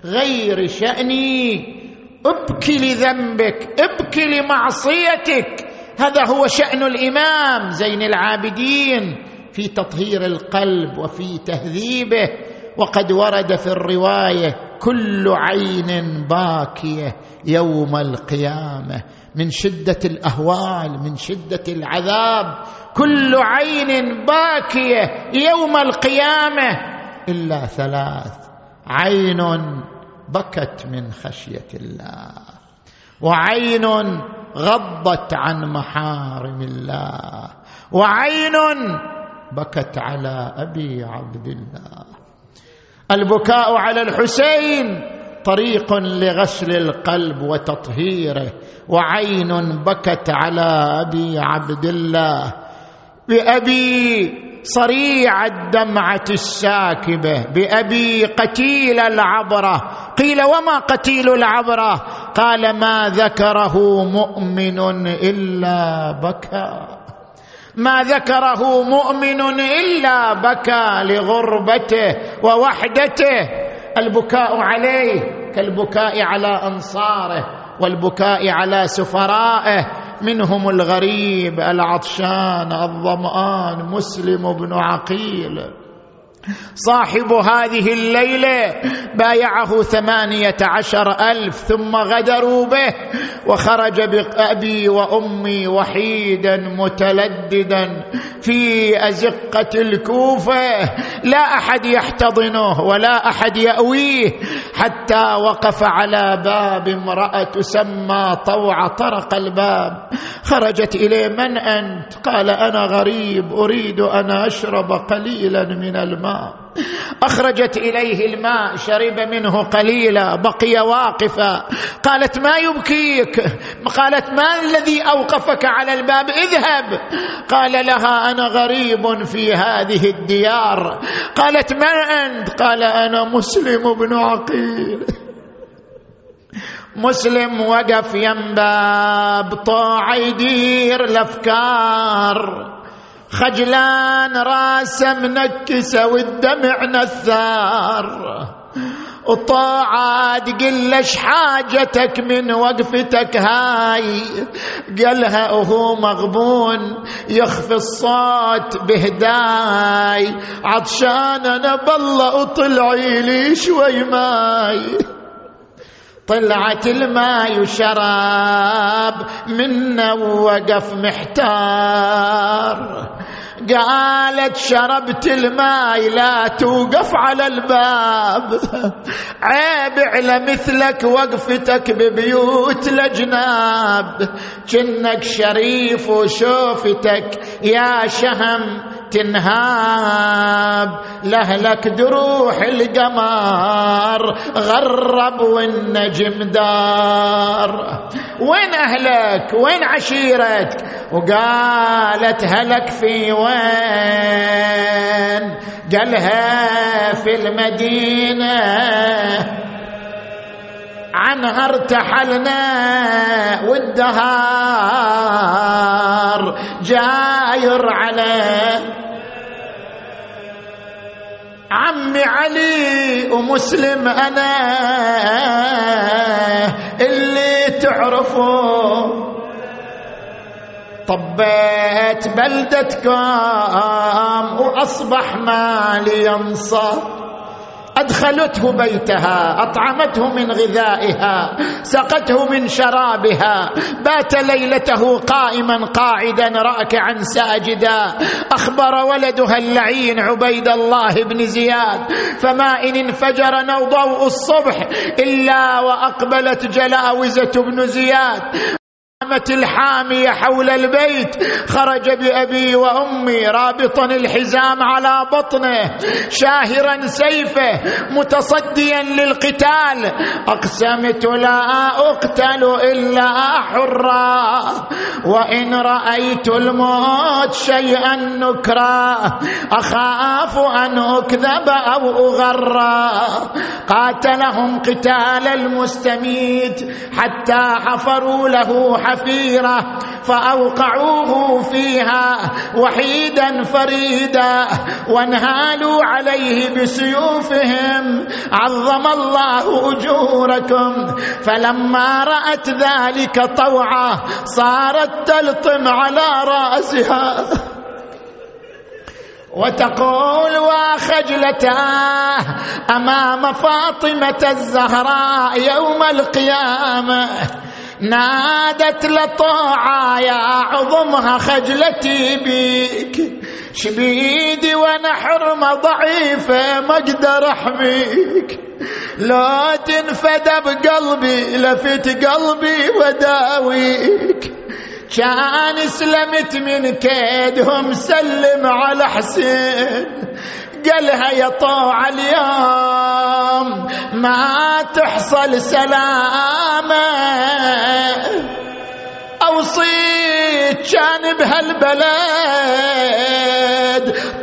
غير شأني. ابكي لذنبك ابكي لمعصيتك. هذا هو شأن الإمام زين العابدين في تطهير القلب وفي تهذيبه. وقد ورد في الرواية كل عين باكية يوم القيامة. من شدة الأهوال من شدة العذاب. كل عين باكية يوم القيامة. إلا ثلاث عين بكت من خشية الله. وعين غضت عن محارم الله. وعين بكت على أبي عبد الله. البكاء على الحسين طريق لغسل القلب وتطهيره. وعين بكت على أبي عبد الله. بأبي صريع الدمعة الساكبة. بأبي قتيل العبرة. قيل وما قتيل العبرة؟ قال ما ذكره مؤمن إلا بكى. ما ذكره مؤمن إلا بكى لغربته ووحدته. البكاء عليه كالبكاء على أنصاره والبكاء على سفرائه. منهم الغريب العطشان الظمآن مسلم بن عقيل. صاحب هذه الليلة بايعه ثمانية عشر ألف ثم غدروا به وخرج بأبي وأمي وحيدا متلددا في أزقة الكوفة. لا أحد يحتضنه ولا أحد يأويه حتى وقف على باب امرأة تسمى طوع طرق الباب. خرجت إليه من أنت؟ قال أنا غريب أريد أن أشرب قليلا من الماء. أخرجت إليه الماء شرب منه قليلا بقي واقفا. قالت ما يبكيك؟ قالت ما الذي أوقفك على الباب؟ اذهب. قال لها أنا غريب في هذه الديار. قالت ما أنت؟ قال أنا مسلم بن عقيل. مسلم وقف ينباب طاع يدير الأفكار. خجلان راسه منكسه والدمع نثار. وطاعات قل لش حاجتك من وقفتك هاي. قالها وهو مغبون يخفي الصوت بهداي. عطشان أنا بالله وطلعي لي شوي ماي. طلعت الماء وشراب منا ووقف محتار. قالت شربت الماء لا توقف على الباب. عيب على مثلك وقفتك ببيوت الأجناب. جنك شريف وشوفتك يا شهم تنهاب. لهلك دروح القمر غرب والنجم دار. وين أهلك؟ وين عشيرتك؟ وقالت هلك في وين؟ قالها في المدينة. عنها ارتحلنا والدهار. جاير عليه عمي علي ومسلم أنا اللي تعرفه. طبيت بلدتكم وأصبح مالي ينصر. أدخلته بيتها أطعمته من غذائها سقته من شرابها بات ليلته قائما قاعدا راكعا ساجدا. أخبر ولدها اللعين عبيد الله بن زياد فما إن انفجر ضوء الصبح إلا وأقبلت جلاوزة بن زياد. قامت الحامية حول البيت خرج بأبي وأمي رابطا الحزام على بطنه شاهرا سيفه متصديا للقتال. أقسمت لا أقتل إلا حرا وإن رأيت الموت شيئا نكرا أخاف أن أكذب أو أغرى. قاتلهم قتال المستميت حتى حفروا له حفيره فأوقعوه فيها وحيدا فريدا وانهالوا عليه بسيوفهم عظم الله أجوركم. فلما رأت ذلك طوعة صارت تلطم على رأسها. وتقول وخجلتاه أمام فاطمة الزهراء يوم القيامة. نادت لطاعة يا عظمها خجلتي بيك. شبيدي وأنا حرمة ضعيفة ما أقدر احميك لا تنفد بقلبي لفت قلبي وداويك. كان سلمت من كيدهم سلم على حسين. قالها يا طوع اليوم ما تحصل سلامة. أوصيك كان بهالبلد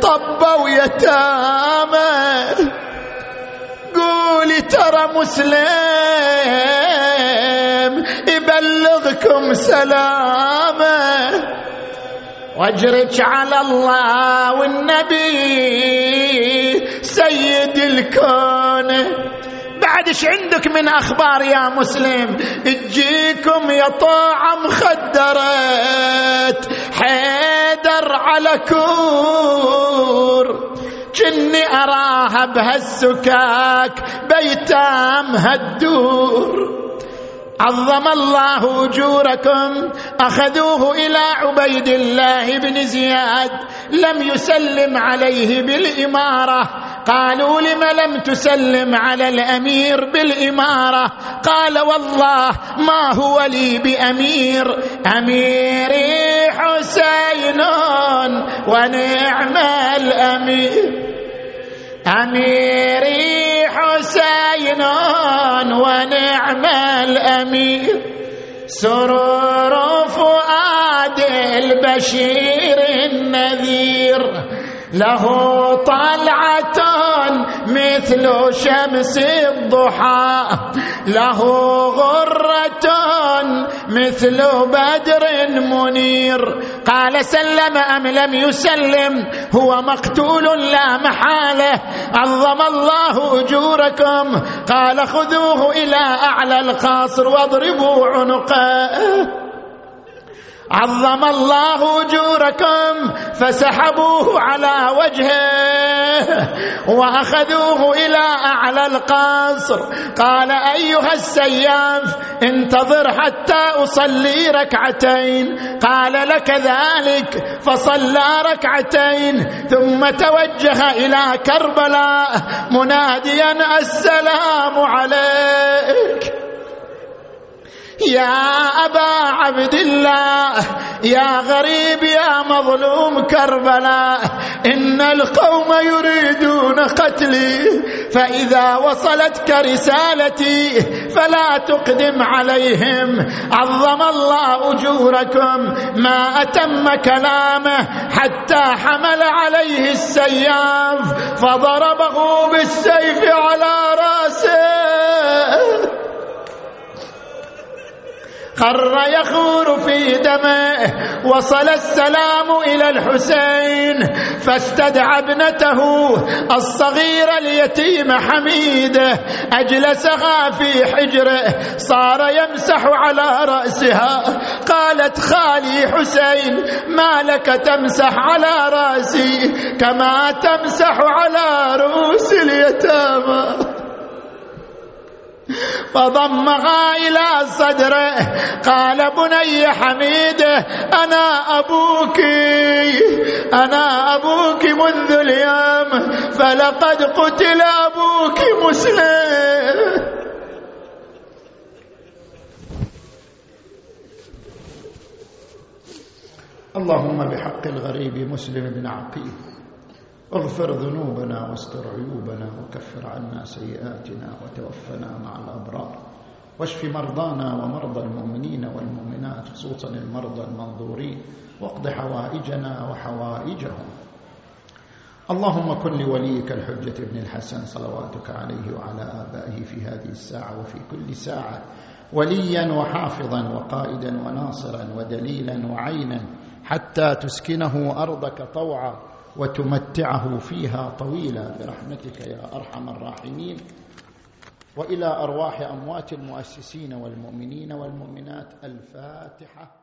طبوا يتامى قولي ترى مسلم يبلغكم سلامة. واجرك على الله والنبي سيد الكون. بعد إيش عندك من أخبار يا مسلم؟ تجيكم يا طاعة مخدرات حيدر على كور. جني أراها بهالسكاك بيتام هالدور. عظم الله أجوركم. أخذوه إلى عبيد الله بن زياد. لم يسلم عليه بالإمارة. قالوا لم لم تسلم على الأمير بالإمارة؟ قال والله ما هو لي بأمير. أميري حسين ونعم الأمير. اميري حسين ونعم الأمير. سرور فؤاد البشير النذير. له طلعة مثل شمس الضحى. له غرة مثل بدر منير. قال سلم أم لم يسلم؟ هو مقتول لا محالة. عظم الله أجوركم. قال خذوه إلى أعلى القصر واضربوا عنقه. عظم الله أجوركم فسحبوه على وجهه وأخذوه إلى أعلى القصر. قال أيها السياف انتظر حتى أصلي ركعتين. قال لك ذلك فصلى ركعتين. ثم توجه إلى كربلاء مناديا السلام عليك. يا أبا عبد الله يا غريب يا مظلوم كربلاء إن القوم يريدون قتلي فإذا وصلتك رسالتي فلا تقدم عليهم. عظم الله أجوركم ما أتم كلامه حتى حمل عليه السياف فضربه بالسيف على رأسه. خر يخور في دمه وصل السلام إلى الحسين فاستدعى ابنته الصغيره اليتيمه حميده أجلسها في حجره صار يمسح على رأسها. قالت خالي حسين ما لك تمسح على رأسي؟ كما تمسح على رؤوس اليتامى. فضمها إلى صدره قال بني حميده أنا أبوك. أنا أبوك منذ اليوم فلقد قتل أبوك مسلم. اللهم بحق الغريب مسلم بن عقيل. اغفر ذنوبنا واستر عيوبنا وكفر عنا سيئاتنا وتوفنا مع الأبرار واشف مرضانا ومرضى المؤمنين والمؤمنات خصوصا المرضى المنظورين واقض حوائجنا وحوائجهم. اللهم كن لوليك الحجة ابن الحسن صلواتك عليه وعلى آبائه في هذه الساعة وفي كل ساعة وليا وحافظا وقائدا وناصرا ودليلا وعينا حتى تسكنه أرضك طوعا. وتمتعه فيها طويلا برحمتك يا أرحم الراحمين. وإلى أرواح أموات المؤسسين والمؤمنين والمؤمنات الفاتحة